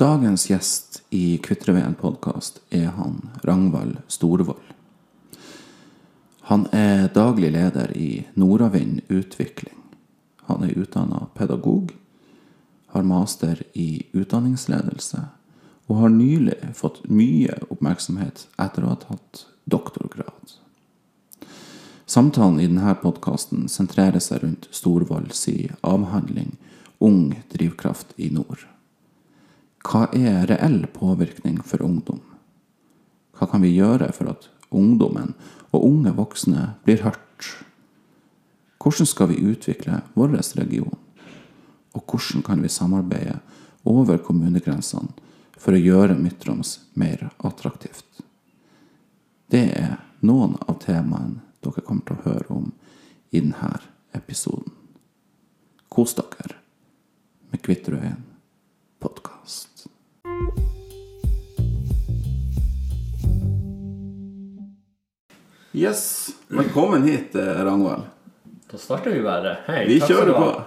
Dagens gjest i Kvitreveien podkast er han Rangvald Storvold. Han er daglig leder i Nordavind Utvikling. Han er utdanna pedagog, har master i utdanningsledelse og har nylig fått mye oppmerksomhet etter å ha tatt doktorgrad. Samtalen i denne podkasten sentrerer seg rundt Storvolds avhandling Ung drivkraft i nord. Hva er reell påvirkning for ungdom? Hva kan vi gjøre for at ungdommen og unge voksne blir hørt? Hvordan skal vi utvikle vår region? Og hvordan kan vi samarbeide over kommunegrensene for å gjøre Midt-Troms mer attraktivt? Det er noen av temaene dere kommer til å høre om i denne episoden. Kos dere med Kvitterøyen podkast. Yes, velkommen hit, eh, Ragnvald. Da starter vi bare. Hei, Vi takk kjører på.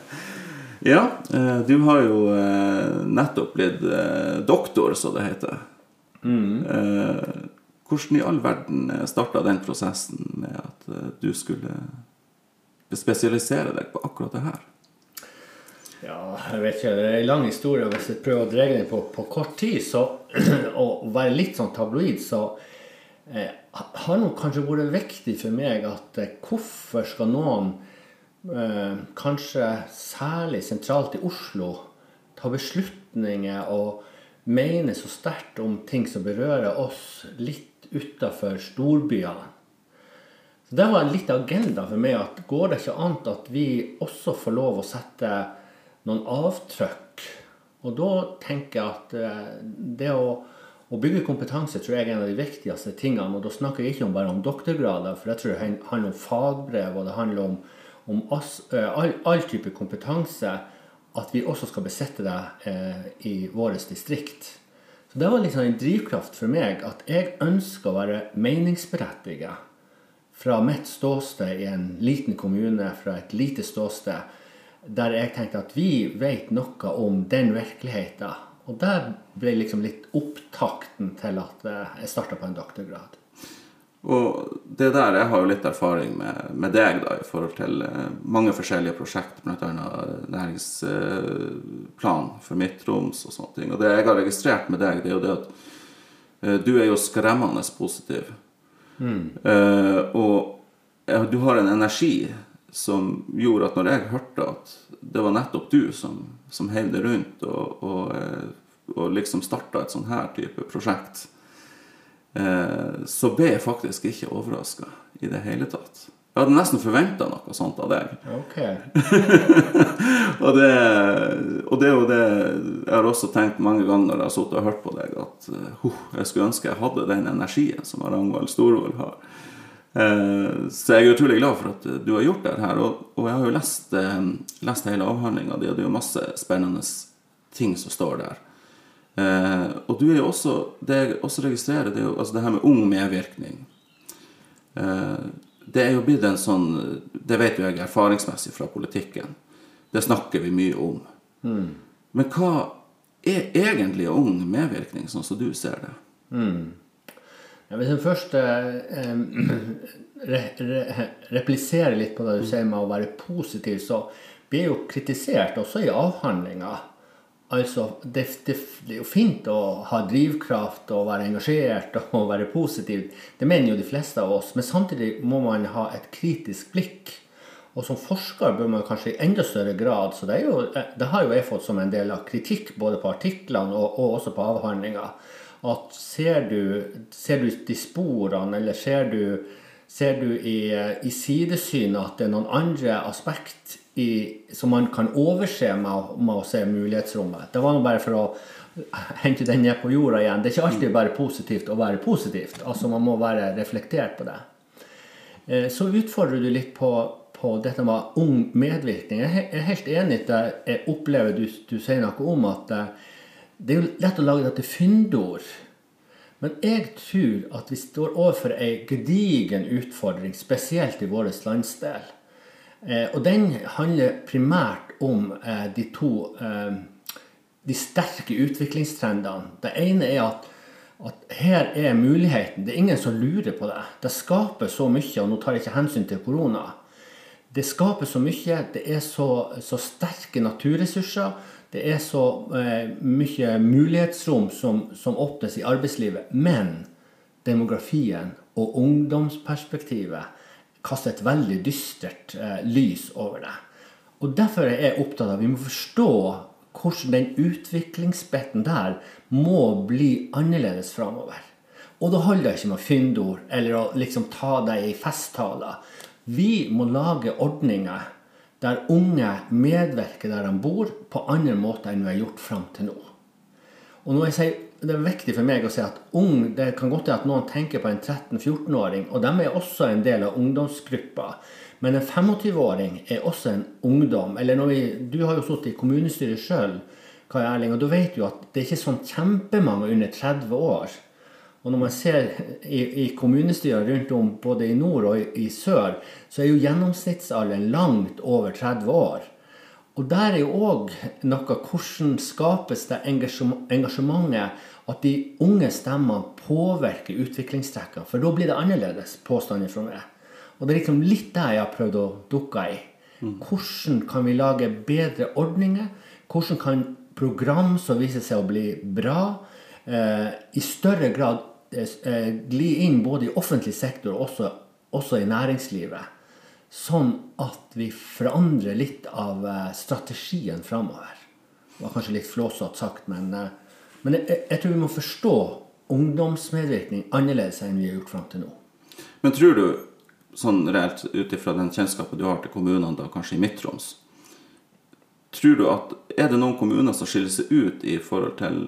ja, eh, du har jo eh, nettopp blitt doktor, så det heter. Mm. Hvordan i all verden starta den prosessen med at du skulle spesialisere deg på akkurat det her? Ja, jeg vet ikke. Det er en lang historie. Hvis jeg prøver å dra den på, på kort tid, så, og være litt sånn tabloid, så har nok kanskje vært viktig for meg at eh, hvorfor skal noen, eh, kanskje særlig sentralt i Oslo, ta beslutninger og mene så sterkt om ting som berører oss litt utafor storbyene? Så Det var litt agenda for meg. at Går det ikke an at vi også får lov å sette noen avtrykk? Og da tenker jeg at eh, det å, å bygge kompetanse tror jeg er en av de viktigste tingene. Og da snakker jeg ikke om bare om doktorgrader, for jeg tror det handler om fagbrev, og det handler om, om eh, all, all type kompetanse. At vi også skal besette det eh, i vårt distrikt. Så det var liksom en drivkraft for meg at jeg ønsker å være meningsberettiget fra mitt ståsted i en liten kommune, fra et lite ståsted, der jeg tenkte at vi vet noe om den virkeligheten. Og der ble liksom litt opptakten til at eh, jeg starta på en doktorgrad. Og det der, Jeg har jo litt erfaring med, med deg da, i forhold til eh, mange forskjellige prosjekt, bl.a. næringsplan for Midt-Troms og sånne ting. Og det jeg har registrert med deg, det er jo det at eh, du er jo skremmende positiv. Eh, og du har en energi som gjorde at når jeg hørte at det var nettopp du som, som heiv det rundt og, og, eh, og liksom starta et sånn her type prosjekt, eh, så ble jeg faktisk ikke overraska i det hele tatt. Jeg hadde nesten forventa noe sånt av deg. Okay. Og det, og det er jo det Jeg har også tenkt mange ganger når jeg har sittet og hørt på deg, at uh, jeg skulle ønske jeg hadde den energien som Ragnvald Storvold har. Eh, så jeg er utrolig glad for at du har gjort det her. Og, jeg har jo lest, eh, lest hele avhandlinga di, og det er jo masse spennende ting som står der. Eh, og du er jo også Det jeg også registrerer, det er jo altså det her med ung medvirkning. Det er jo blitt en sånn Det vet jo jeg erfaringsmessig fra politikken. Det snakker vi mye om. Men hva er egentlig ung medvirkning, sånn som du ser det? Ja, jeg først eh, re, re, repliserer litt på det du sier med å være positiv, så blir jo kritisert også i avhandlinga. Altså, det, det, det er jo fint å ha drivkraft og være engasjert og være positiv. Det mener jo de fleste av oss. Men samtidig må man ha et kritisk blikk. Og som forsker bør man kanskje i enda større grad Så det, jo, det har jo jeg fått som en del av kritikk både på artiklene og, og også på avhandlinga. At ser du, ser du de sporene, eller ser du, ser du i, i sidesynet at det er noen andre aspekt i, som man kan overse med, med å se mulighetsrommet? Det var nå bare for å hente den ned på jorda igjen. Det er ikke alltid bare positivt å være positivt. Altså Man må være reflektert på det. Eh, Så utfordrer du litt på, på dette med ung medvirkning. Jeg er helt enig i det jeg opplever du, du sier noe om at eh, det er jo lett å lage dette fyndord. Men jeg tror at vi står overfor ei gedigen utfordring, spesielt i vår landsdel. Eh, og den handler primært om eh, de to eh, de sterke utviklingstrendene. Det ene er at, at her er muligheten. Det er ingen som lurer på det. Det skaper så mye, og nå tar jeg ikke hensyn til korona. Det skaper så mye. Det er så, så sterke naturressurser. Det er så eh, mye mulighetsrom som, som åpnes i arbeidslivet. Men demografien og ungdomsperspektivet kaster et veldig dystert eh, lys over det. Og Derfor er jeg opptatt av at vi må forstå hvordan den utviklingsbiten der må bli annerledes framover. Og da holder det ikke med fyndord eller å liksom ta deg i festtaler. Vi må lage ordninger der unge medvirker der de bor, på andre måter enn vi har gjort fram til nå. Og når jeg sier, Det er viktig for meg å si at ung, det kan godt være at noen tenker på en 13-14-åring, og de er også en del av ungdomsgruppa. Men en 25-åring er også en ungdom. Eller vi, du har jo sittet i kommunestyret sjøl, Kai Erling, og du vet jo at det er ikke sånn kjempemange under 30 år. Og når man ser i, i kommunestyrer rundt om både i nord og i, i, sør, så er jo gjennomsnittsalderen langt over 30 år. Og der er jo òg noe hvordan skapes det engasjementet at de unge stemmene påvirker utviklingstrekkene. For da blir det annerledes, påstander fra meg. Og det er liksom litt det jeg har prøvd å dukke i. Hvordan kan vi lage bedre ordninger? Hvordan kan program som viser seg å bli bra, eh, i større grad gli inn både i offentlig sektor og også, også, i næringslivet? Sånn at vi forandrer litt av eh, strategien framover. Det var kanskje litt flåsete sagt, men, eh, men jeg, jeg, tror vi må forstå ungdomsmedvirkning annerledes enn vi har gjort fram til nå. Men tror du sånn reelt ut ifra den kjennskapen du har til kommunene, da kanskje i Midt-Troms, tror du at er det noen kommuner som skiller seg ut i forhold til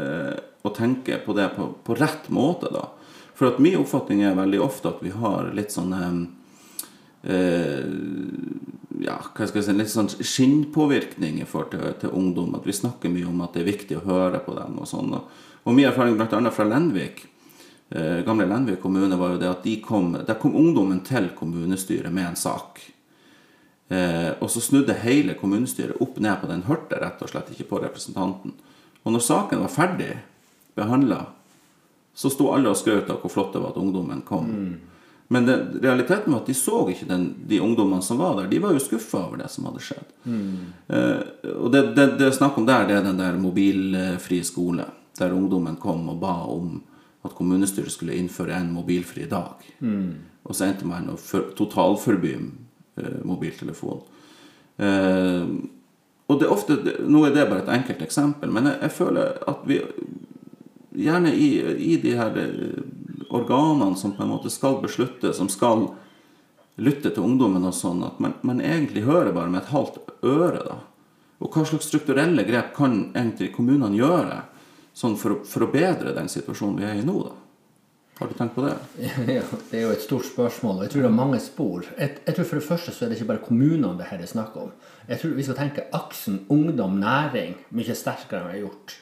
eh, å tenke på det på, på, rett måte, da? For at min oppfatning er veldig ofte at vi har litt sånn eh, ja, hva skal jeg si, litt sånn skinnpåvirkning i forhold til, til, ungdom. At vi snakker mye om at det er viktig å høre på dem og sånn. Og min erfaring bl.a. fra Lenvik eh, gamle Lenvik kommune, var jo det at de kom, der kom ungdommen til kommunestyret med en sak. Eh, og så snudde hele kommunestyret opp ned på den, hørte rett og slett ikke på representanten. Og når saken var ferdig behandla, så sto alle og skrøt av hvor flott det var at ungdommen kom. Mm. Men det, realiteten var at de så ikke den, de ungdommene som var der. De var jo skuffa over det som hadde skjedd. Mm. Eh, og det, det, det er snakk om der, det er den der mobilfrie skole. Der ungdommen kom og ba om at kommunestyret skulle innføre en mobilfri dag. Mm. Og så endte man å totalforby eh, mobiltelefon. Eh, og det er ofte, Nå er det bare et enkelt eksempel, men jeg, jeg føler at vi gjerne i, i, de her eh, organene som på en måte skal beslutte, som skal lytte til ungdommen og sånn, at man, man egentlig hører bare med et halvt øre. da. Og hva slags strukturelle grep kan egentlig kommunene gjøre? sånn for, for, å bedre den situasjonen vi er i nå, da? Har du tenkt på det? Ja, Det er jo et stort spørsmål. og Jeg tror det er mange spor. Jeg, jeg, tror For det første så er det ikke bare kommunene det her er snakk om. Jeg tror Vi skal tenke aksen ungdom-næring mye sterkere enn vi har gjort.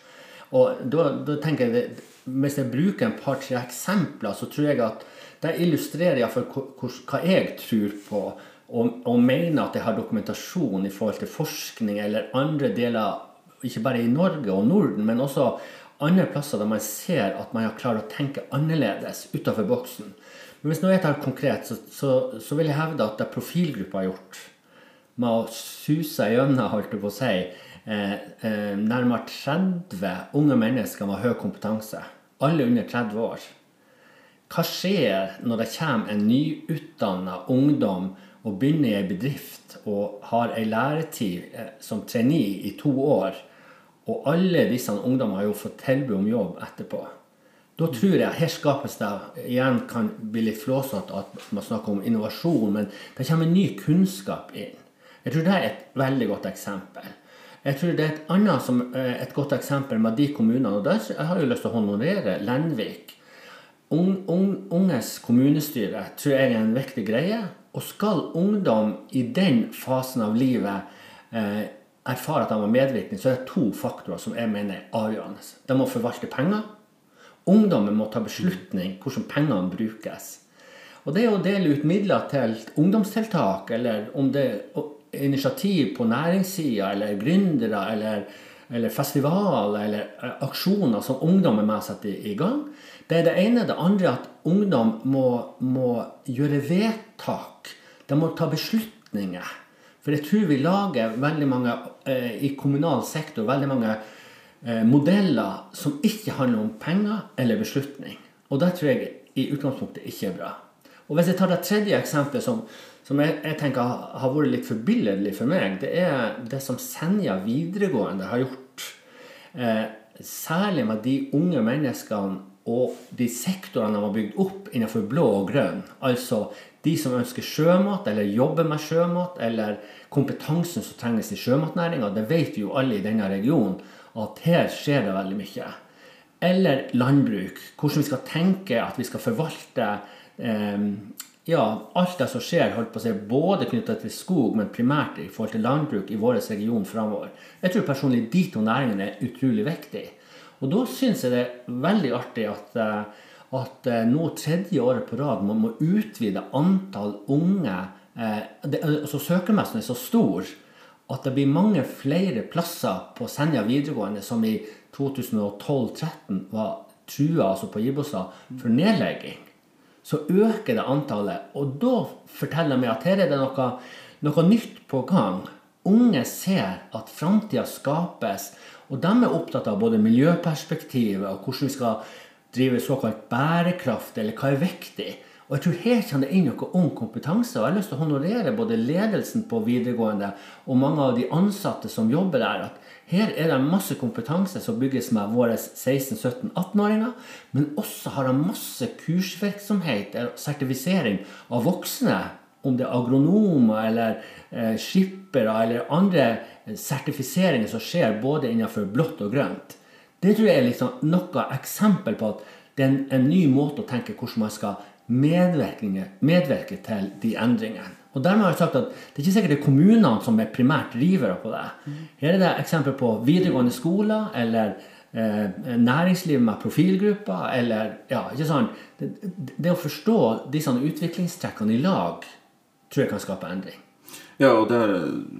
Og da, da tenker jeg Hvis jeg bruker en par-tre eksempler, så tror jeg at det illustrerer iallfall hva jeg tror på. Og, og mener at jeg har dokumentasjon i forhold til forskning eller andre deler, ikke bare i Norge og Norden, men også andre plasser der man ser at man har klart å tenke annerledes utenfor boksen. Men hvis nå jeg tar konkret, så, så, så, vil jeg hevde at det profilgruppa har gjort, med å suse gjennom, holdt jeg på å si, eh, eh, nærmere 30 unge mennesker med høy kompetanse, alle under 30 år Hva skjer når det kommer en nyutdanna ungdom og begynner i ei bedrift og har ei læretid eh, som trainee i to år? Og alle disse ungdommene har jo fått tilbud om jobb etterpå. Da tror jeg her skapes det igjen kan bli litt flåsete at man snakker om innovasjon, men det kommer ny kunnskap inn. Jeg tror det er et veldig godt eksempel. Jeg tror det er et annet som, eh, et godt eksempel med de kommunene. og der Jeg har jo lyst til å honorere Lenvik. unges kommunestyre tror jeg er en viktig greie. Og skal ungdom i den fasen av livet eh, erfare at de har medvirkning, så er det to faktorer som jeg mener er avgjørende. De må forvalte penger. Ungdommen må ta beslutning hvordan pengene brukes. Og det å dele ut midler til ungdomstiltak, eller om det initiativ på næringssida, eller gründere, eller eller festivaler eller eh, aksjoner som ungdom er med og setter i gang. Det er det ene. Det andre er at ungdom må, må gjøre vedtak. De må ta beslutninger. For jeg tror vi lager veldig mange eh, i kommunal sektor veldig mange eh, modeller som ikke handler om penger eller beslutning. Og det tror jeg i utgangspunktet ikke er bra. Og Hvis jeg tar det tredje eksempelet, som, som jeg, jeg, tenker har vært litt forbilledlig for meg, det er det som Senja videregående har gjort. Eh, særlig med de unge menneskene og de sektorene de har bygd opp innenfor blå og grønn. Altså de som ønsker sjømat, eller jobber med sjømat, eller kompetansen som trenges i sjømatnæringa. Det vet jo alle i denne regionen, at her skjer det veldig mye. Eller landbruk. Hvordan vi skal tenke at vi skal forvalte eh, ja, alt det som skjer, holdt på å si, både knytta til skog, men primært i forhold til landbruk i vår region framover. Jeg tror personlig de to næringene er utrolig viktige. Og da syns jeg det er veldig artig at, eh, at eh, nå tredje året på rad man må utvide antall unge eh, det, altså Søkermessen er så stor at det blir mange flere plasser på Senja videregående som i 2012-2013 var trua altså på Gibosa for nedlegging. Så øker det antallet. Og da forteller vi at her er det noe, noe nytt på gang. Unge ser at framtida skapes og de er opptatt av både miljøperspektivet og hvordan vi skal drive såkalt bærekraft, eller hva er viktig. Og jeg tror Her kommer det inn noe ung kompetanse. og Jeg har lyst til å honorere både ledelsen på videregående og mange av de ansatte som jobber der. at Her er det masse kompetanse som bygges med våre 16-17-18-åringer. Men også har de masse kursvirksomhet, sertifisering av voksne. Om det er agronomer eller eh, skippere eller andre sertifiseringer som skjer både innenfor blått og grønt. Det tror jeg er liksom noe eksempel på at det er en, en ny måte å tenke hvordan man skal medvirke, medvirke til de endringene. Og dermed har jeg sagt at Det er ikke sikkert det er kommunene som er primært drivere på det. Her er det eksempler på videregående skoler eller eh, næringsliv med profilgrupper. eller, ja, ikke sant? Det, det, å forstå disse utviklingstrekkene i lag tror jeg kan skape endring. Ja, og der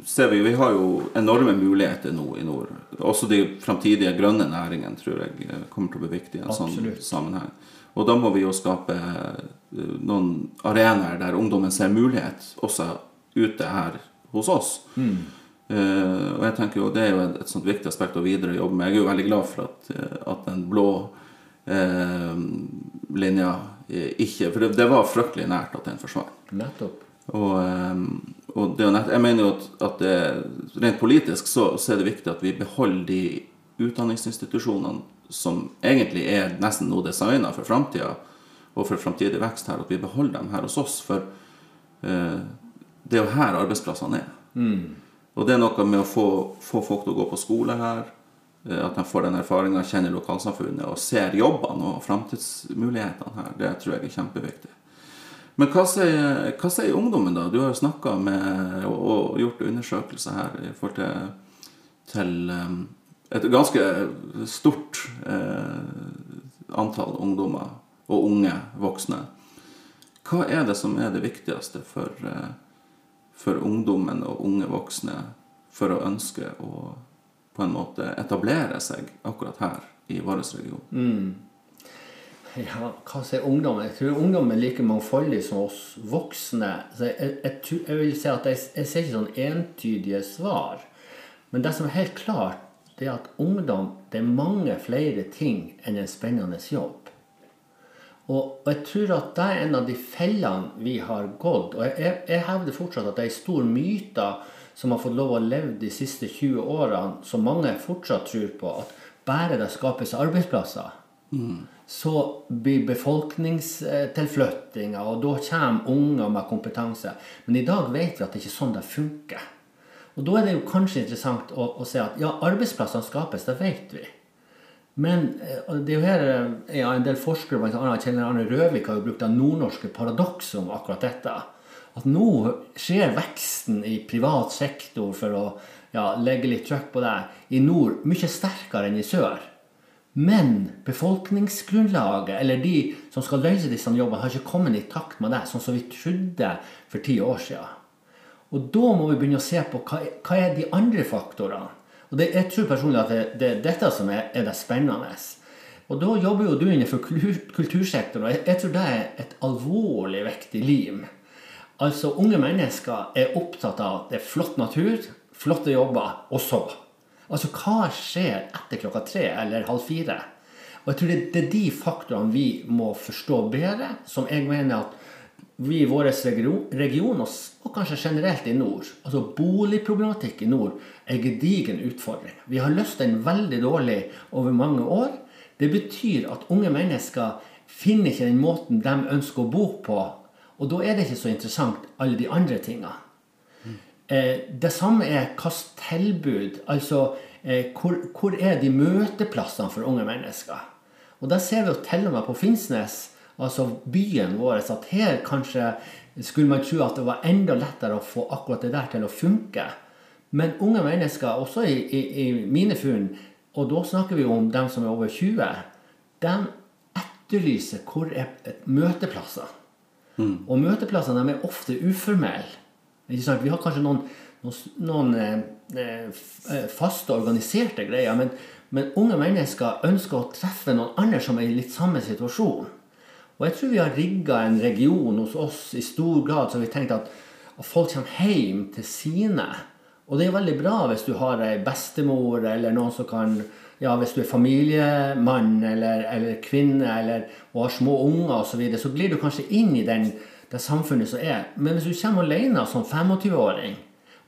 ser vi Vi har jo enorme muligheter nå i nord. Også de framtidige grønne næringene tror jeg kommer til å bli viktige i en sånn sammenheng. Og da må vi jo skape eh, noen arenaer der ungdommen ser mulighet, også ute her hos oss. Mm. Uh, og jeg tenker jo Det er jo et, et sånt viktig aspekt å videre jobbe med. Jeg er jo veldig glad for at, eh, at den blå uh, linja ikke For det, det, var fryktelig nært at den forsvant. Nettopp. Og, um, og det, jeg mener jo at, at det, rent politisk så, så, er det viktig at vi beholder de utdanningsinstitusjonene som egentlig er nesten noe designa for framtida og for framtidig vekst her, at vi beholder dem her hos oss. For eh, det er jo her arbeidsplassene er. Mm. Og det er noe med å få, få, folk til å gå på skole her. Uh, at de får den erfaringa, kjenner lokalsamfunnet og ser jobbene og framtidsmulighetene her. Det tror jeg er kjempeviktig. Men hva sier, hva sier, ungdommen, da? Du har jo snakka med og, og, gjort undersøkelser her i forhold til, til um, et ganske stort eh, antall ungdommer og unge voksne. Hva er det som er det viktigste for, eh, for ungdommen og unge voksne for å ønske å på en måte etablere seg akkurat her i vår region? Mm. Ja, hva sier ungdommen? Jeg tror ungdommen er like mangfoldig som oss voksne. Jeg, jeg, jeg vil si at jeg, jeg ser ikke sånn entydige svar. Men det som er helt klart, det er at ungdom det er mange flere ting enn en spennende jobb. Og, og jeg tror at det er en av de fellene vi har gått. Og jeg, jeg hevder fortsatt at det er en stor myte som har fått lov å leve de siste 20 årene, som mange fortsatt tror på, at bare det skapes arbeidsplasser, mm så blir befolkningstilflyttinga, og da kommer unger med kompetanse. Men i dag vet vi at det ikke er sånn det funker. Og da er det jo kanskje interessant å, å se at ja, arbeidsplassene skapes, det vet vi. Men eh, det er jo her eh, ja, en del forskere, bl.a. Kjell Arne Røvik, har jo brukt det nordnorske paradokset om akkurat dette. At nå skjer veksten i privat sektor, for å ja, legge litt trøkk på det, i nord mye sterkere enn i sør. Men befolkningsgrunnlaget, eller de som skal løse disse jobbene, har ikke kommet i takt med det, sånn som vi trodde for ti år siden. Og da må vi begynne å se på hva, hva er de andre faktorene. Og det, jeg tror personlig at det, det er dette som er, er det spennende. Og da jobber jo du innenfor kultur, kultursektoren, og jeg, jeg tror det er et alvorlig viktig lim. Altså, unge mennesker er opptatt av at det er flott natur, flotte jobber, og så. Altså, hva skjer etter klokka tre eller halv fire? Og jeg tror det, det er de faktorene vi må forstå bedre, som jeg mener at vi i vår region, og, kanskje generelt i nord, altså boligproblematikk i nord, er en gedigen utfordring. Vi har løst den veldig dårlig over mange år. Det betyr at unge mennesker finner ikke den måten de ønsker å bo på. Og da er det ikke så interessant, alle de andre tingene. Eh, det samme er hvilket tilbud Altså eh, hvor, hvor, er de møteplassene for unge mennesker? Og da ser vi jo til og med på Finnsnes, altså byen vår, at her kanskje skulle man tro at det var enda lettere å få akkurat det der til å funke. Men unge mennesker, også i, i, i mine funn, og da snakker vi om dem som er over 20, de etterlyser hvor er møteplasser. Mm. Og møteplassene er ofte uformelle. Vi har kanskje noen, noen noen, eh, faste, organiserte greier, men, men, unge mennesker ønsker å treffe noen andre som er i litt samme situasjon. Og jeg tror vi har rigga en region hos oss i stor grad som vi tenkte at, folk kommer hjem til sine. Og det er veldig bra hvis du har ei bestemor eller noen som kan ja, Hvis du er familiemann eller, eller kvinne eller, og har små unger osv., så, så blir du kanskje inn i den det samfunnet som er. Men hvis du kommer alene som 25-åring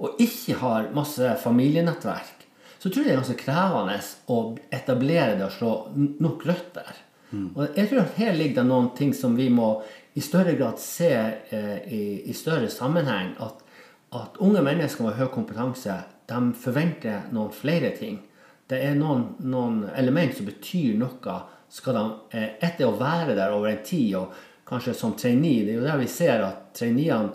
og ikke har masse familienettverk, så tror jeg det er ganske krevende å etablere det og slå nok røtter. Mm. Og jeg tror at her ligger det noen ting som vi må i større grad se eh, i, i, større sammenheng. At, at, unge mennesker med høy kompetanse de forventer noen flere ting. Det er noen, noen element som betyr noe. Skal de, eh, etter å være der over en tid og kanskje som trainee. Det er jo der vi ser at traineene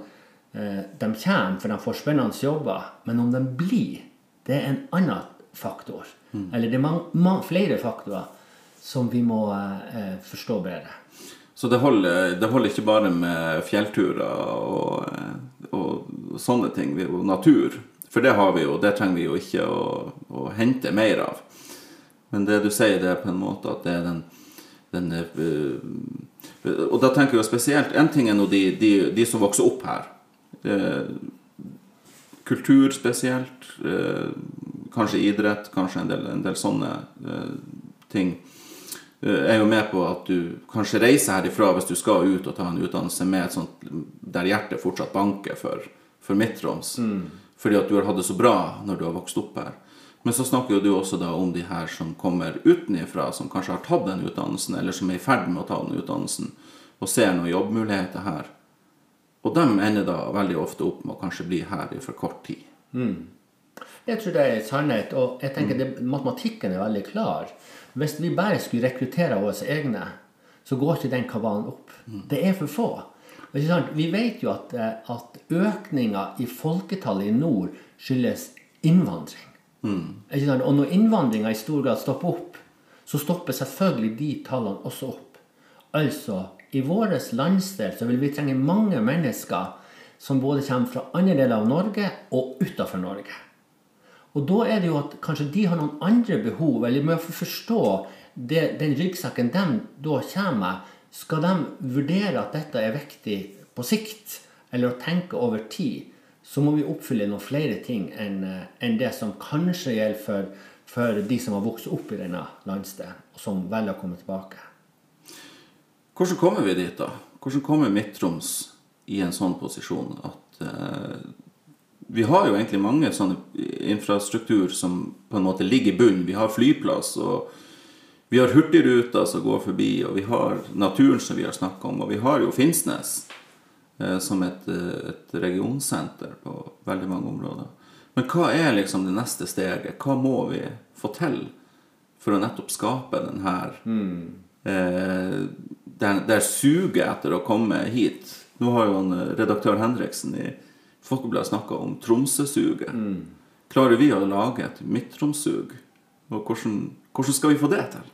eh, de kommer for de får spennende jobber. Men om de blir, det er en annen faktor. Mm. Eller det er man, man, flere faktorer som vi må eh, forstå bedre. Så det holder, det holder, ikke bare med fjellturer og, eh, og sånne ting, og natur. For det har vi jo, det trenger vi jo ikke å, å hente mer av. Men det du sier, det er på en måte at det er den, den uh, og da tenker jeg spesielt En ting er nå de, de, de, som vokser opp her. Eh, kultur spesielt. Eh, kanskje idrett. Kanskje en del, en del sånne eh, ting. Eh, er jo med på at du kanskje reiser herifra hvis du skal ut og ta en utdannelse med et sånt der hjertet fortsatt banker for, for Midt-Troms. Mm. Fordi at du har hatt det så bra når du har vokst opp her. Men så snakker jo du også da om de her som kommer utenifra, som kanskje har tatt den utdannelsen, eller som er i ferd med å ta den utdannelsen, og ser noen jobbmuligheter her. Og de ender da veldig ofte opp med å kanskje bli her i for kort tid. Mm. Jeg tror det er sannhet, og jeg tenker det, matematikken er veldig klar. Hvis vi bare skulle rekruttere våre egne, så går ikke den kabalen opp. Mm. Det er for få. Vi vet jo at, eh, at økninga i folketallet i nord skyldes innvandring. Mm. Og når innvandringa i stor grad stopper opp, så stopper selvfølgelig de tallene også opp. Altså, i vår landsdel så vil vi trenge mange mennesker som både kommer fra andre deler av Norge og utafor Norge. Og da er det jo at kanskje de har noen andre behov, eller med å forstå det, den ryggsekken de da kommer med, skal de vurdere at dette er viktig på sikt, eller å tenke over tid så må vi oppfylle noen flere ting enn eh, en det som kanskje gjelder for, for, de som har vokst opp i denne landsdelen, og som velger å komme tilbake. Hvordan kommer vi dit, da? Hvordan kommer Midt-Troms i en sånn posisjon at uh, Vi har jo egentlig mange sånne infrastruktur som på en måte ligger i bunnen. Vi har flyplass, og vi har hurtigruter som går forbi, og vi har naturen som vi har snakka om, og vi har jo Finnsnes. Eh, som et, eh, et, regionsenter på veldig mange områder. Men hva er liksom det neste steget? Hva må vi få til for å nettopp skape den her mm. eh, det, det suget etter å komme hit. Nå har jo han, eh, redaktør Henriksen i Folkebladet snakka om Tromsø-suget. Mm. Klarer vi å lage et Midt-Troms-sug? Og hvordan, hvordan skal vi få det til?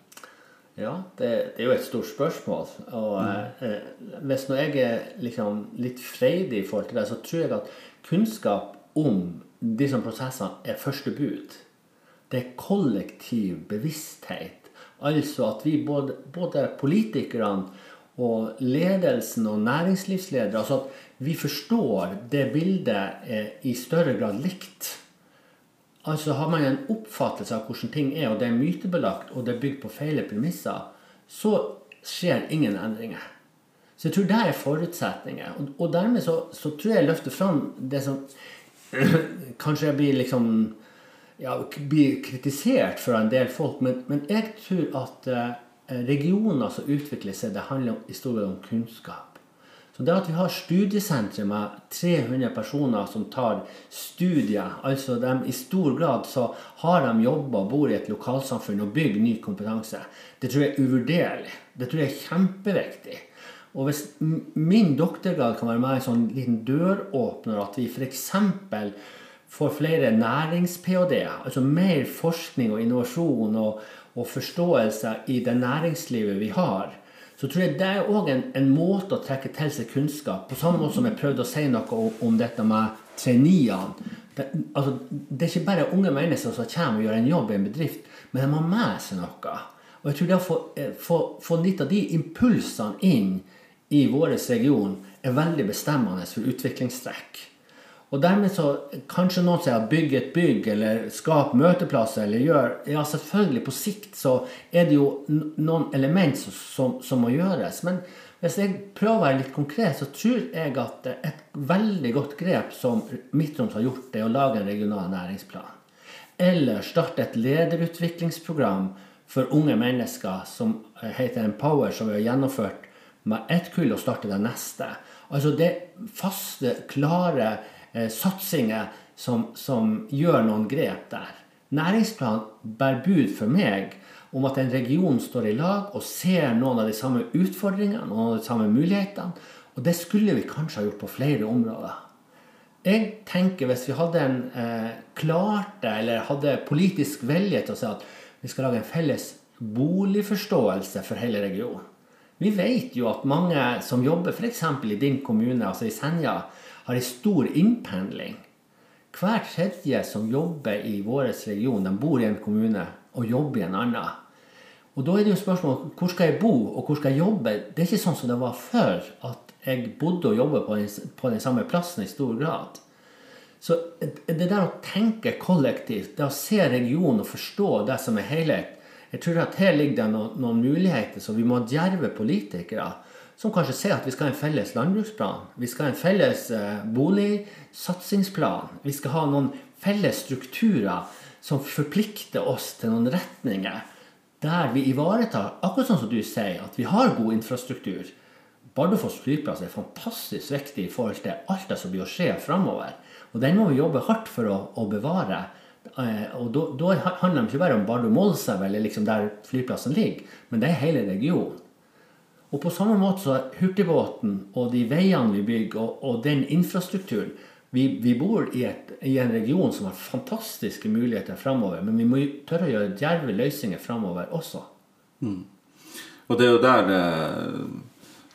Ja, det, det, er jo et stort spørsmål. Og mm. eh, hvis nå jeg er liksom litt freidig i forhold til det, så tror jeg at kunnskap om disse prosessene er første bud. det er kollektiv bevissthet. Altså at vi både, både politikerne og ledelsen og næringslivsledere altså at vi forstår det bildet eh, i større grad likt. Altså Har man en oppfattelse av hvordan ting er, og det er mytebelagt, og det er bygd på feile premisser, så skjer ingen endringer. Så jeg tror det er forutsetninger. Og, og dermed så, så, tror jeg jeg løfter fram det som kanskje blir liksom ja, blir kritisert fra en del folk, men, men jeg tror at eh, regioner som utvikler seg, det handler i stor grad om kunnskap. Så det at vi har studiesentre med 300 personer som tar studier, altså de, i stor grad så har de jobba og bor i et lokalsamfunn og bygger ny kompetanse, det tror jeg er uvurderlig. Det tror jeg er kjempeviktig. Og hvis min doktorgrad kan være med en sånn liten døråpner, at vi f.eks. får flere nærings-ph.d.-er, altså mer forskning og innovasjon og, og forståelse i det næringslivet vi har, så tror jeg det er òg en, en, måte å trekke til seg kunnskap På samme måte som jeg prøvde å si noe om, om dette med traineene. Det, altså, det er ikke bare unge mennesker som kommer og gjør en jobb i en bedrift, men de har med seg noe. Og jeg tror det å få, eh, få, litt av de impulsene inn i vår region er veldig bestemmende for utviklingstrekk. Og dermed så kanskje noen sier bygg et bygg eller skap møteplasser eller gjør Ja, selvfølgelig, på sikt så er det jo noen element som, som, må gjøres. Men hvis jeg prøver å være litt konkret, så tror jeg at et veldig godt grep som Midt-Troms har gjort, er å lage en regional næringsplan. Eller starte et lederutviklingsprogram for unge mennesker som heter Empower, som vi har gjennomført med ett kull og starte det neste. Altså det faste, klare eh, satsinger som, som, gjør noen grep der. Næringsplanen bærer bud for meg om at en region står i lag og ser noen av de samme utfordringene noen av de samme mulighetene. Og det skulle vi kanskje ha gjort på flere områder. Jeg tenker Hvis vi hadde en eh, klarte eller hadde politisk vilje til å si at vi skal lage en felles boligforståelse for hele regionen Vi vet jo at mange som jobber f.eks. i din kommune, altså i Senja, har en stor innpendling. Hver tredje som jobber i vår region, de bor i en kommune og jobber i en annen. Og Da er det jo spørsmålet hvor skal jeg bo og hvor skal jeg jobbe. Det er ikke sånn som det var før, at jeg bodde og jobbet på den, på den samme plassen i stor grad. Så det der å tenke kollektivt, det å se regionen og forstå det som er helhet Jeg tror at her ligger det noen, noen muligheter, så vi må djerve politikere som kanskje ser at vi skal ha en felles landbruksplan. Vi skal ha en felles eh, boligsatsingsplan. Vi skal ha noen felles strukturer som forplikter oss til noen retninger der vi ivaretar, akkurat sånn som du sier, at vi har god infrastruktur. Bardufoss flyplass er fantastisk viktig i forhold til alt det som blir å skje framover. Og den må vi jobbe hardt for å, å bevare. Eh, og da handler det ikke bare om Bardu-Målselv, eller liksom der flyplassen ligger, men det er hele regionen. Og på samme måte så er hurtigbåten og de veiene vi bygger, og, og den infrastrukturen vi, vi bor i, et, i, en region som har fantastiske muligheter framover, men vi må tørre å gjøre djerve løsninger framover også. Mm. Og det er jo der eh,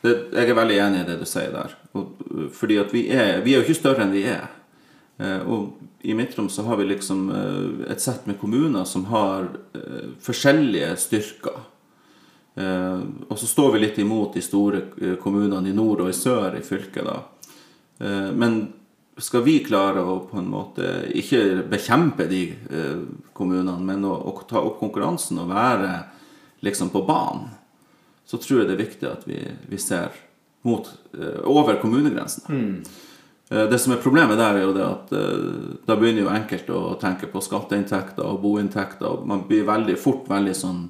det, Jeg er veldig enig i det du sier der. Og, fordi at vi er, vi er jo ikke større enn vi er. Eh, og i Midt-Troms så har vi liksom eh, et sett med kommuner som har forskjellige styrker. Eh, og så står vi litt imot de store eh, kommunene i nord og i sør i fylket. da. Eh, men skal vi klare å på en måte ikke bekjempe de kommunene, men å, å ta opp konkurransen og være liksom på banen, så tror jeg det er viktig at vi, vi ser mot, over kommunegrensene. Mm. Det som er Problemet der er jo det at da begynner jo enkelte å tenke på skatteinntekter og boinntekter. og Man blir veldig fort veldig sånn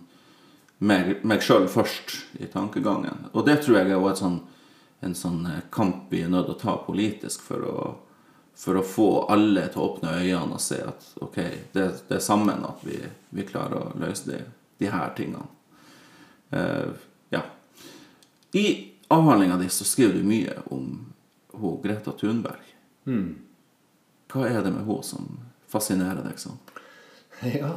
meg, meg sjøl først i tankegangen. Og det tror jeg er også sånn, en sånn eh, kamp vi er nødt til å ta politisk for å, for å få alle til å åpne øynene og se at ok, det, det er sammen at vi, vi, klarer å løse de, de her tingene. Uh, ja. I avhandlinga di så skriver du mye om hun Greta Thunberg. Mm. Hva er det med hun som fascinerer deg sånn? Ja,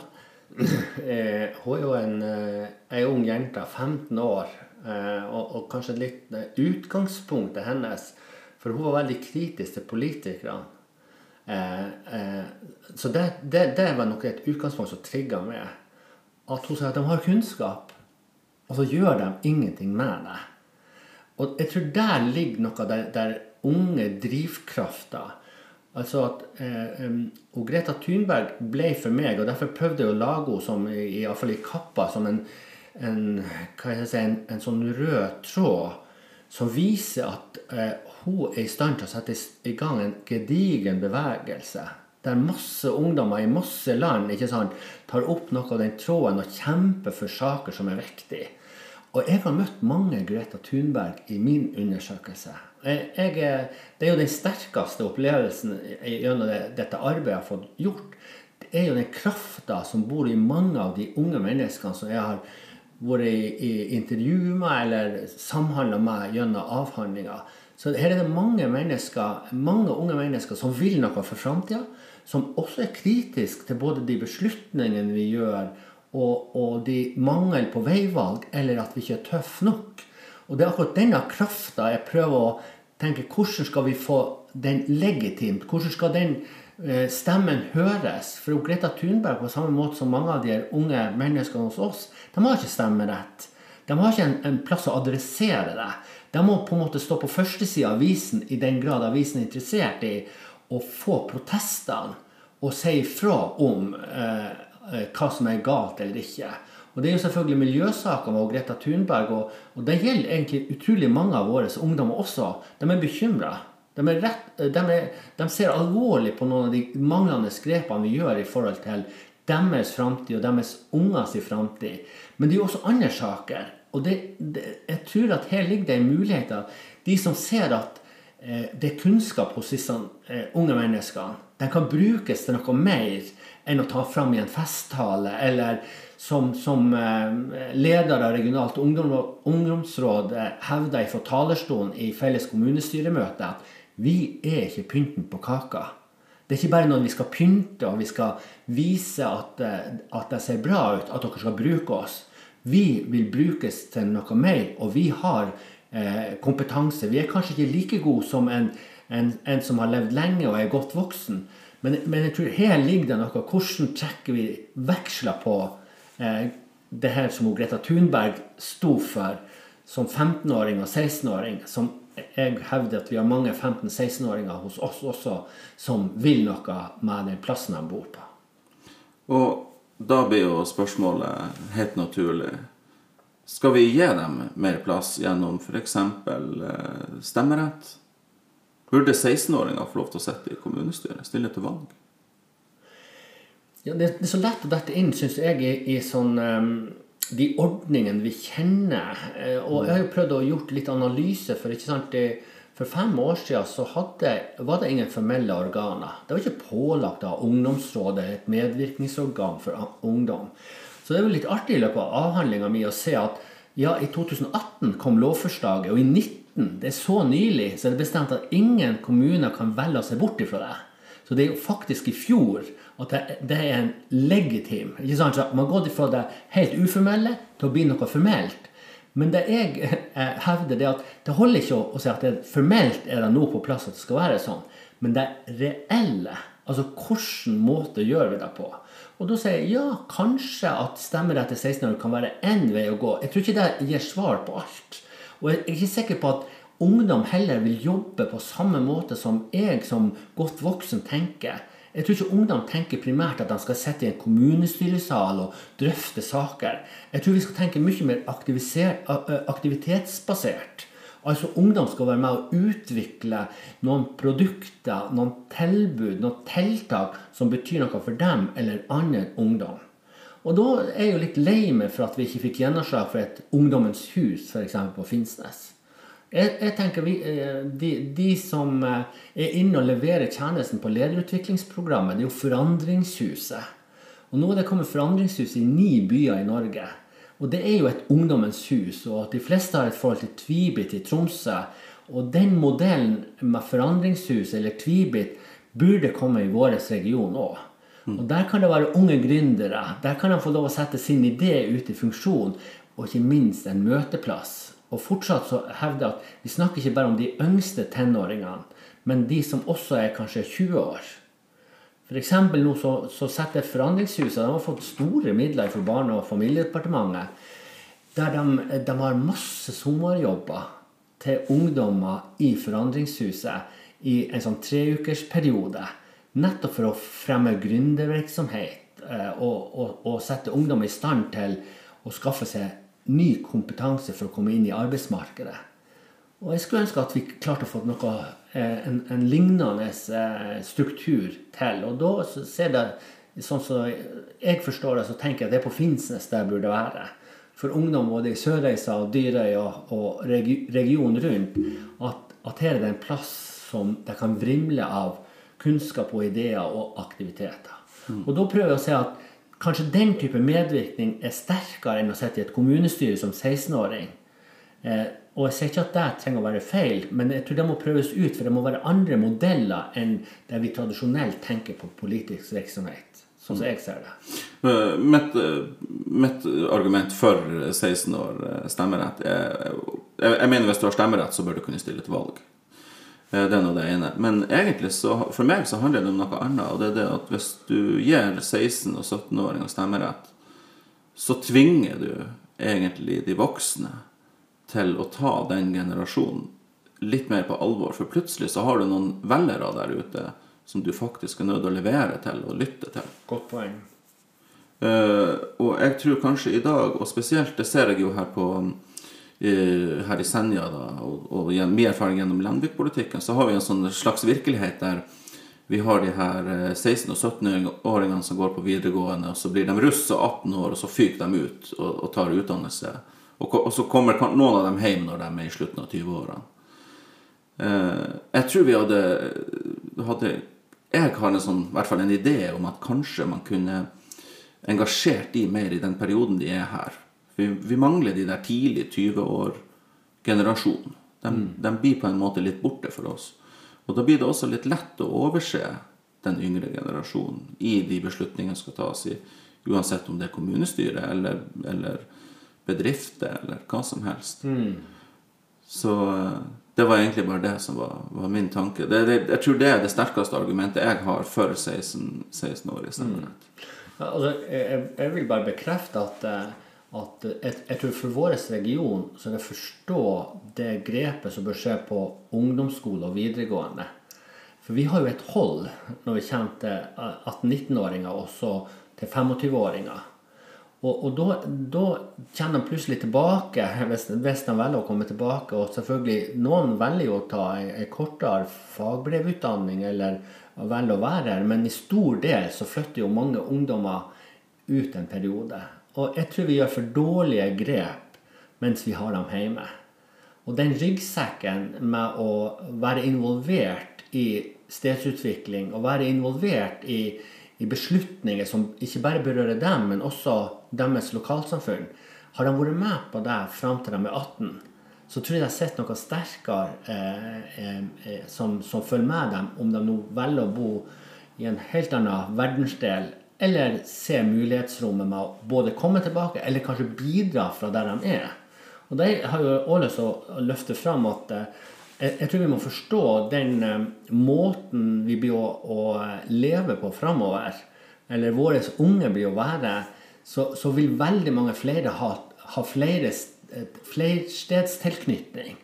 hun er jo en, eh, ei ung jente, 15 år, eh, og, og kanskje litt utgangspunktet hennes For hun var veldig kritisk til politikerne. Eh, eh, så det, det, det, var nok et utgangspunkt som trigga meg. At hun sier at de har kunnskap, og så gjør de ingenting med det. Og jeg tror der ligger noe der, der unge drivkrafter. Altså at eh, um, Greta Thunberg ble for meg, og derfor prøvde jeg å lage henne som, i, i, i kappa som en, en, si, en, en sånn rød tråd som viser at eh, hun er i stand til å sette i gang en gedigen bevegelse. Der masse ungdommer i masse land sant, tar opp noe av den tråden og kjemper for saker som er viktige. Og jeg har møtt mange Greta Thunberg i min undersøkelse. Jeg, det er jo den sterkeste opplevelsen gjennom dette arbeidet jeg har fått gjort. Det er jo den krafta som bor i mange av de unge menneskene som jeg har vært i, i intervju med eller samhandla med gjennom avhandlinger. Så her er det mange mennesker, mange unge mennesker som vil noe for framtida. Som også er kritisk til både de beslutningene vi gjør, og, og de mangel på veivalg, eller at vi ikke er tøffe nok. Og det er akkurat denne krafta jeg prøver å tenke hvordan skal vi få den legitimt? Hvordan skal den Eh, stemmen høres. For Greta Thunberg, på samme måte som mange av de unge menneskene hos oss, de har ikke stemmerett. De har ikke en, en plass å adressere det. De må på en måte stå på førstesida av avisen i den grad avisen er interessert i å få protestene og si ifra om eh, eh, hva som er galt eller ikke. Og Det er jo selvfølgelig miljøsaker med Greta Thunberg, og, og det gjelder egentlig utrolig mange av våre ungdommer også. De er bekymra. De, de, de, ser alvorlig på noen av de manglende grepene vi gjør i forhold til deres framtid og deres ungers framtid. Men det er jo også andre saker. Og det, det, jeg tror at her ligger det muligheter. De som ser at eh, det er kunnskap hos disse eh, unge menneskene, den kan brukes til noe mer enn å ta fram i en festtale, eller som, som eh, leder av regionalt ungdom, ungdomsråd eh, hevda fra talerstolen i felles kommunestyremøte at vi er ikke pynten på kaka. Det er ikke bare når vi skal pynte og vi skal vise at, eh, at det ser bra ut, at dere skal bruke oss. Vi vil brukes til noe mer, og vi har eh, kompetanse. Vi er kanskje ikke like gode som en, en, en, som har levd lenge og er godt voksen. Men, men, jeg tror her ligger det noe. Hvordan trekker vi veksler på det her som Greta Thunberg sto for som 15-åring og 16-åring? som jeg hevder at vi har mange 15-16-åringer hos oss også som vil noe med den plassen de bor på. Og da blir jo spørsmålet helt naturlig Skal vi gi dem mer plass gjennom f.eks. Eh, stemmerett? Burde 16-åringer få lov til å sitte i kommunestyret, stille til valg? Ja, det, er så lett å dette inn, syns jeg, i, i sånn um de ordningene vi kjenner. Eh, og jeg har jo prøvd å gjort litt analyse. For ikke sant, for fem år siden så hadde, var det ingen formelle organer. Det var ikke pålagt av Ungdomsrådet, et medvirkningsorgan for ungdom. Så det er jo litt artig i løpet av avhandlinga mi å se at ja, i 2018 kom lovforslaget, og i 2019, det er så nylig, så er det bestemt at ingen kommuner kan velge seg bort ifra det. Så det er jo faktisk i fjor at det, er en legitim ikke sant? Så Man gått fra det helt uformelle til å bli noe formelt. Men det jeg eh, hevder, det at det holder ikke å, si at det formelt er det nå på plass at det skal være sånn. Men det reelle, altså hvilken måte gjør vi det på? Og da sier jeg ja, kanskje at stemmerett til 16 år kan være én vei å gå. Jeg tror ikke det gir svar på alt. Og jeg er ikke sikker på at ungdom heller vil jobbe på samme måte som jeg som godt voksen tenker. Jeg tror ikke ungdom tenker primært at de skal sitte i en kommunestyresal og drøfte saker. Jeg tror vi skal tenke mye mer aktivitetsbasert. Altså Ungdom skal være med å utvikle noen produkter, noen tilbud, noen tiltak som betyr noe for dem eller annen ungdom. Og da er jeg jo litt lei meg for at vi ikke fikk gjennomslag for et Ungdommens hus f.eks. på Finnsnes. Jeg, jeg tenker vi, eh, de, de, som eh, er inne og leverer tjenesten på lederutviklingsprogrammet, det er jo Forandringshuset. Og Nå er det kommet Forandringshus i ni byer i Norge. Og det er jo et ungdommens hus. Og at de fleste har et forhold til Tvibit i Tromsø. Og den modellen med forandringshus eller Tvibit burde komme i vår region òg. Og Der kan det være unge gründere. Der kan de få lov å sette sin idé ut i funksjon. Og ikke minst en møteplass og fortsatt så hevder jeg at vi snakker ikke bare om de yngste tenåringene, men de som også er kanskje 20 år. F.eks. nå så, så setter Forandringshuset De har fått store midler fra Barne- og familiedepartementet. Der de, de har masse sommerjobber til ungdommer i Forandringshuset i en sånn treukersperiode. Nettopp for å fremme gründervirksomhet eh, og, og, og sette ungdom i stand til å skaffe seg ny kompetanse for å komme inn i arbeidsmarkedet. Og jeg skulle ønske at vi klarte å få noe, eh, en, en lignende eh, struktur til. Og da ser det sånn som jeg forstår det, så tenker jeg at det er på Finnsnes det burde være. For ungdom både i Sørreisa og Dyrøya og regionen rundt, at, at her er det en plass som det kan vrimle av kunnskap og ideer og aktiviteter. Mm. Og da prøver jeg å se at kanskje den type medvirkning er sterkere enn å sitte i et kommunestyre som 16-åring. Eh, og jeg sier ikke at det trenger å være feil, men jeg tror det må prøves ut. For det må være andre modeller enn det vi tradisjonelt tenker på politisk virksomhet. Sånn som jeg ser det. Eh, mitt, eh, mitt argument for 16 år eh, stemmerett er Jeg mener hvis du har stemmerett, så bør du kunne stille til valg. Det er nå det ene. Men egentlig så, for meg så handler det om noe annet. Og det er det at hvis du gir 16- og 17-åringer stemmerett, så tvinger du egentlig de voksne til å ta den generasjonen litt mer på alvor. For plutselig så har du noen velgere der ute som du faktisk er nødt til å levere til og lytte til. Godt poeng. Uh, og jeg tror kanskje i dag, og spesielt det ser jeg jo her på her i Senja, da, og, og med erfaring gjennom Lenvik-politikken, så har vi en sånn slags virkelighet der vi har de her 16- og 17-åringene som går på videregående, og så blir de russ og 18 år, og så fyker de ut og, og tar utdannelse. Og, og, så kommer noen av dem hjem når de er i slutten av 20-årene. Eh, jeg tror vi hadde, hadde Jeg har en sånn, i hvert fall en idé om at kanskje man kunne engasjert de mer i den perioden de er her. Vi, vi mangler de der tidlig 20-år-generasjonen. De, mm. de, blir på en måte litt borte for oss. Og da blir det også litt lett å overse den yngre generasjonen i de beslutningene som skal tas i, uansett om det er kommunestyret eller, eller bedrifter eller hva som helst. Mm. Så eh, det var egentlig bare det som var, var min tanke. Det, det, jeg tror det er det sterkeste argumentet jeg har for 16, 16 år i stemmerett. Mm. Ja, altså, jeg, jeg, vil bare bekrefte at, eh, at jeg, jeg, tror for vår region så det å forstå det grepet som bør skje på ungdomsskole og videregående. For vi har jo et hold når vi kommer til 18-19-åringer og så til 25-åringer. Og, og da, da, kommer de plutselig tilbake, hvis, hvis, de velger å komme tilbake. Og selvfølgelig, noen velger å ta en kortere fagbrevutdanning eller velger å være her, men i stor del så flytter jo mange ungdommer ut en periode. Og jeg tror vi gjør for dårlige grep mens vi har dem hjemme. Og den ryggsekken med å være involvert i stedsutvikling og være involvert i i beslutninger som ikke bare berører dem, men også deres lokalsamfunn, har de vært med på det fram til de er 18, så tror jeg de sett noe sterkere eh, eh, eh, som, som, følger med dem, om de nå velger å bo i en helt annen verdensdel, eller se mulighetsrommet med å både komme tilbake eller kanskje bidra fra der de er. Og Det har jo også lyst til å løfte fram at eh, jeg, tror vi må forstå den eh, måten vi blir å, å leve på framover, eller våre unge blir å være, så, så, vil veldig mange flere ha, ha flere, flerstedstilknytning.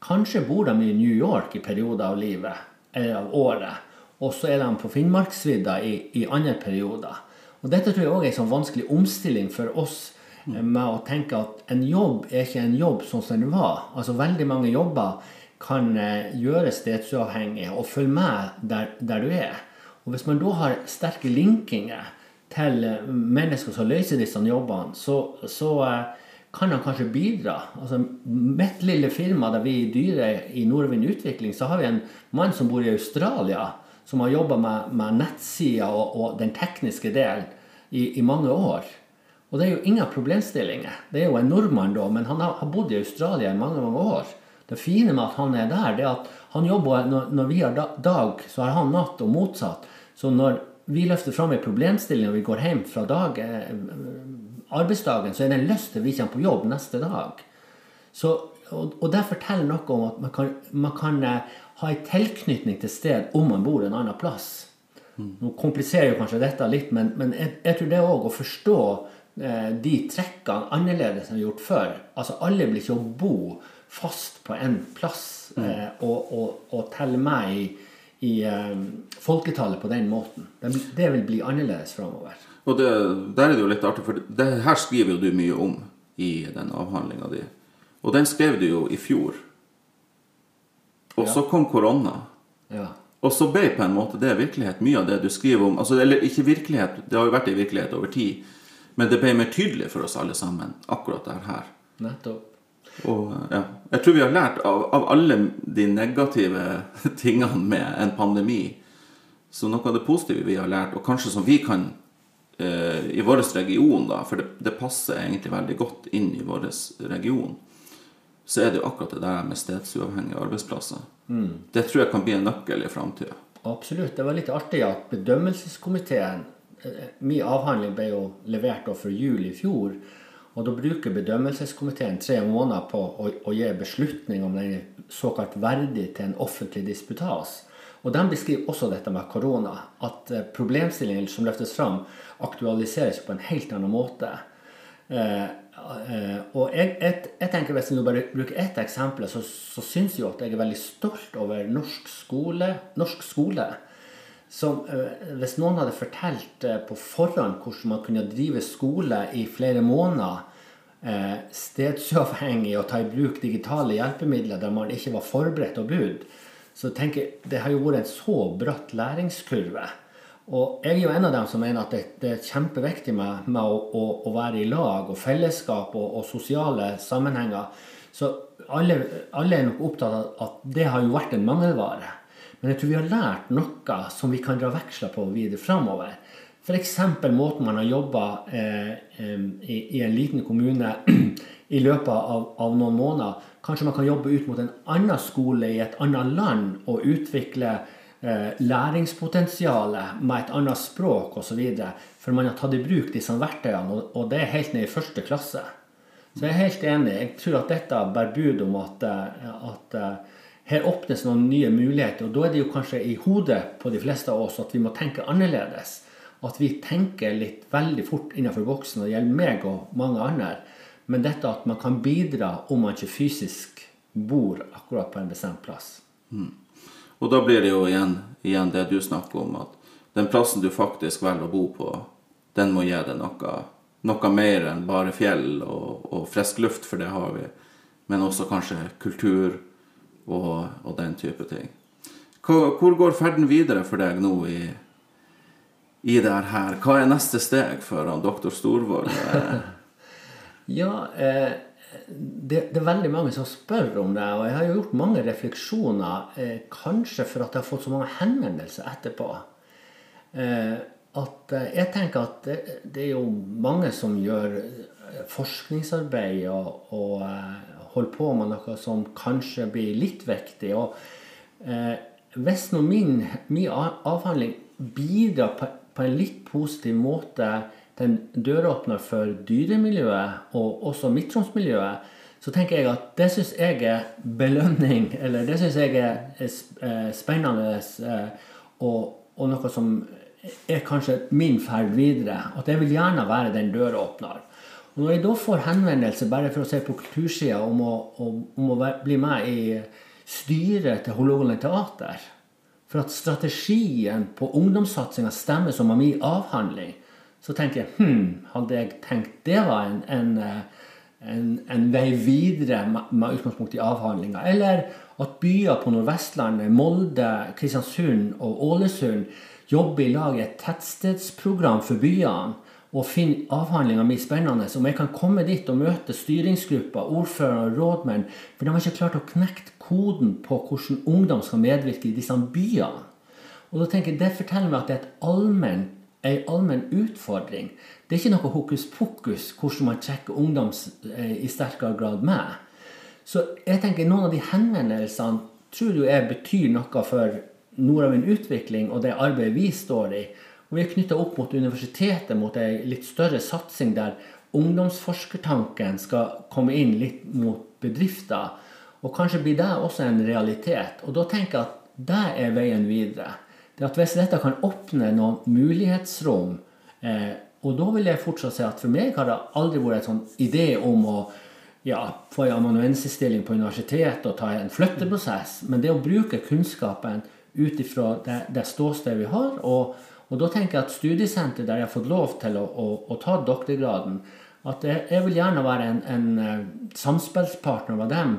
Kanskje bor de i New York i perioder av livet, eller av året. Og så er de på Finnmarksvidda i, i andre perioder. Og Dette tror jeg òg er en sånn vanskelig omstilling for oss eh, med å tenke at en jobb er ikke en jobb sånn som den var. Altså Veldig mange jobber kan gjøres gjøre stedsuavhengig og følge med der, der, du er. Og Hvis man da har sterke linkinger til eh, mennesker som løser disse jobbene, så, så eh, kan han kanskje bidra. Altså, Mitt lille firma der vi er Dyre i Nordvind Utvikling, så har vi en mann som bor i Australia, som har jobba med, med nettsider og, og, den tekniske delen i, i, mange år. Og det er jo ingen problemstillinger. Det er jo en nordmann, da, men han har, bodd i Australia i mange, mange år. Det fine med at han er der, det er at han jobber når, vi har dag, så har han natt, og motsatt. Så når vi løfter fram en problemstilling og vi går hjem fra dag, eh, arbeidsdagen, så er det en lyst til vi kommer på jobb neste dag. Så, og, og, det forteller noe om at man kan, man kan eh, ha en tilknytning til sted om man bor en annen plass. Nå kompliserer jo kanskje dette litt, men, men jeg, jeg tror det òg å forstå eh, de trekkene annerledes enn gjort før. Altså Alle blir ikke å bo fast på en plass eh, og, og, og telle med i, i eh, folketallet på den måten. Det, det vil bli annerledes framover. Og det, der er det jo litt artig, for det her skriver jo du mye om i den avhandlinga di. Og den skrev du jo i fjor. Og så kom korona. Ja. Og så ble på en måte det virkelighet. Mye av det du skriver om altså, Eller ikke virkelighet, det har jo vært i virkelighet over tid. Men det ble mer tydelig for oss alle sammen, akkurat det her. Nettopp. Og ja, Jeg tror vi har lært av, av alle de negative tingene med en pandemi, så noe av det positive vi har lært, og kanskje som vi kan eh, i vår region, da, for det, det passer egentlig veldig godt inn i vår region, så er det jo akkurat det der med stedsuavhengige arbeidsplasser. Det tror jeg kan bli en nøkkel i framtida. Absolutt. Det var litt artig at bedømmelseskomiteen eh, Min avhandling ble jo levert for jul i fjor. Og da bruker bedømmelseskomiteen tre måneder på å, å gi beslutning om den er såkalt verdig til en offentlig disputas. Og de beskriver også dette med korona. At problemstillingen problemstillinger som løftes fram, aktualiseres på en helt annen måte. Eh, eh, og jeg, jeg, jeg tenker Hvis jeg bare bruker ett eksempel, så, så syns jeg at jeg er veldig stolt over norsk skole. Norsk skole som, eh, hvis noen hadde fortalt eh, på forhånd hvordan man kunne drive skole i flere måneder, eh, stedsuavhengig og ta i bruk digitale hjelpemidler der man ikke var forberedt og bud, så tenker jeg det har jo vært en så bratt læringskurve. Og jeg er jo en av dem som mener at det, det er kjempeviktig med, med å, å, å, være i lag og fellesskap og, og sosiale sammenhenger. Så alle, alle, er nok opptatt av at det har jo vært en mangelvare. Men jeg tror vi har lært noe som vi kan dra veksler på videre framover. F.eks. måten man har jobba eh, i, i, en liten kommune i løpet av, av, noen måneder. Kanskje man kan jobbe ut mot en annen skole i et annet land og utvikle læringspotensialet med et annet språk osv. For man har tatt i bruk disse verktøyene, og det er helt ned i første klasse. Så jeg er helt enig. Jeg tror at dette bærer bud om at, eh, at eh, her åpnes noen nye muligheter. Og da er det jo kanskje i hodet på de fleste av oss at vi må tenke annerledes. At vi tenker litt veldig fort innenfor boksen, og det gjelder meg og mange andre. Men dette at man kan bidra om man ikke fysisk bor akkurat på en bestemt plass. Mm. Og da blir det jo igjen, igjen, det du snakker om, at den plassen du faktisk velger å bo på, den må gi deg noe, noe mer enn bare fjell og, og, frisk luft, for det har vi. Men også kanskje kultur og, og den type ting. Hvor, hvor, går ferden videre for deg nå i, i det her? Hva er neste steg for han doktor Storvold? ja, eh det, det, er veldig mange som spør om det, og jeg har jo gjort mange refleksjoner, eh, kanskje for at jeg har fått så mange henvendelser etterpå. Eh, at eh, jeg tenker at det, det, er jo mange som gjør eh, forskningsarbeid og, og eh, holder på med noe som kanskje blir litt viktig. og eh, Hvis nå min, min, avhandling bidrar på, på en litt positiv måte den døråpner for dyremiljøet og også midtromsmiljøet, så tenker jeg at det syns jeg er belønning, eller det syns jeg er eh, spennende eh, og, og, noe som er kanskje min ferd videre. At jeg vil gjerne være den døråpner. Og når jeg da får henvendelse bare for å se på kultursida om, om, om, å bli med i styret til Hålogaland teater, for at strategien på ungdomssatsinga stemmer som av min avhandling, så tenker jeg hm, hadde jeg tenkt det var en, en, eh, en, en vei videre med, utgangspunkt i avhandlinga. Eller at byer på Nordvestlandet, Molde, Kristiansund og Ålesund jobber i lag i et tettstedsprogram for byene og finner avhandlinga mi spennende. Om jeg kan komme dit og møte styringsgrupper, ordførere og rådmenn. For de har ikke klart å knekke koden på hvordan ungdom skal medvirke i disse byene. Og da tenker jeg, Det forteller meg at det er et allment ei allmenn utfordring. Det er ikke noe hokus pokus hvordan man trekker ungdom eh, i sterkere grad med. Så jeg tenker noen av de henvendelsene tror jo jeg betyr noe for nordavind utvikling og det arbeidet vi står i. Og vi er knytta opp mot universitetet, mot ei litt større satsing der ungdomsforskertanken skal komme inn litt mot bedrifter. Og kanskje blir det også en realitet. Og da tenker jeg at det er veien videre. Det er at hvis dette kan åpne noen mulighetsrom eh, Og da vil jeg fortsatt si at for meg har det aldri vært en sånn idé om å ja, få en amanuensisstilling på universitetet og ta en flytteprosess, men det å bruke kunnskapen ut ifra det, det ståstedet vi har. Og, og, da tenker jeg at studiesenter der jeg har fått lov til å, å, å ta doktorgraden, at jeg, jeg, vil gjerne være en, en, en samspillspartner med dem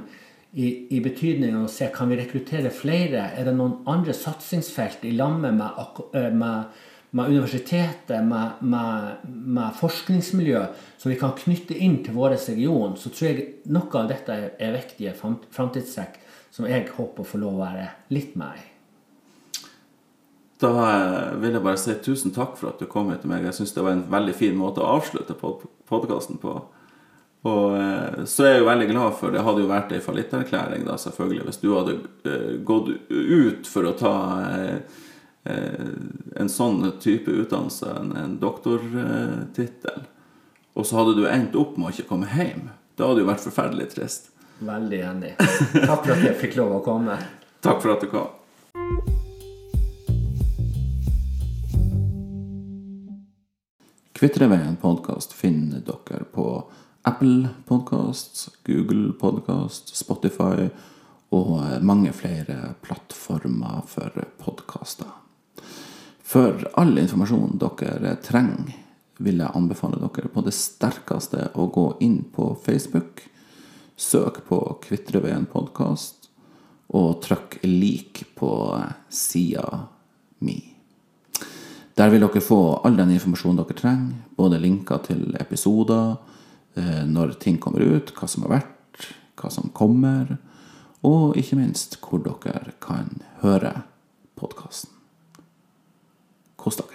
i, i betydningen å se kan vi rekruttere flere. Er det noen andre satsingsfelt i lammet med, med, med universitetet, med, med, med, forskningsmiljø, som vi kan knytte inn til vår region, så tror jeg noe av dette er viktige framtidstrekk som jeg håper å få lov å være litt med i. Da eh, vil jeg bare si tusen takk for at du kom hit til meg. Jeg syns det var en veldig fin måte å avslutte podkasten på. Og eh, så er jeg jo veldig glad for Det hadde jo vært ei fallitterklæring, da, selvfølgelig, hvis du hadde uh, gått ut for å ta uh, en sånn type utdannelse, en, en doktortittel, og så hadde du endt opp med å ikke komme hjem. Det hadde jo vært forferdelig trist. Veldig enig. Takk for at jeg fikk lov å komme. Takk for at du kom. Kvitreveien podkast finner dere på Apple Podkast, Google Podkast, Spotify og mange flere plattformer for podkaster. For all informasjon dere trenger, vil jeg anbefale dere på det sterkeste å gå inn på Facebook. Søk på Kvitreveien podkast, og trykk 'lik' på sida mi. Der vil dere få all den informasjonen dere trenger, både linker til episoder, Eh, når ting kommer ut, hva som har vært, hva som kommer, og ikke minst hvor dere kan høre podkasten. Kos dere.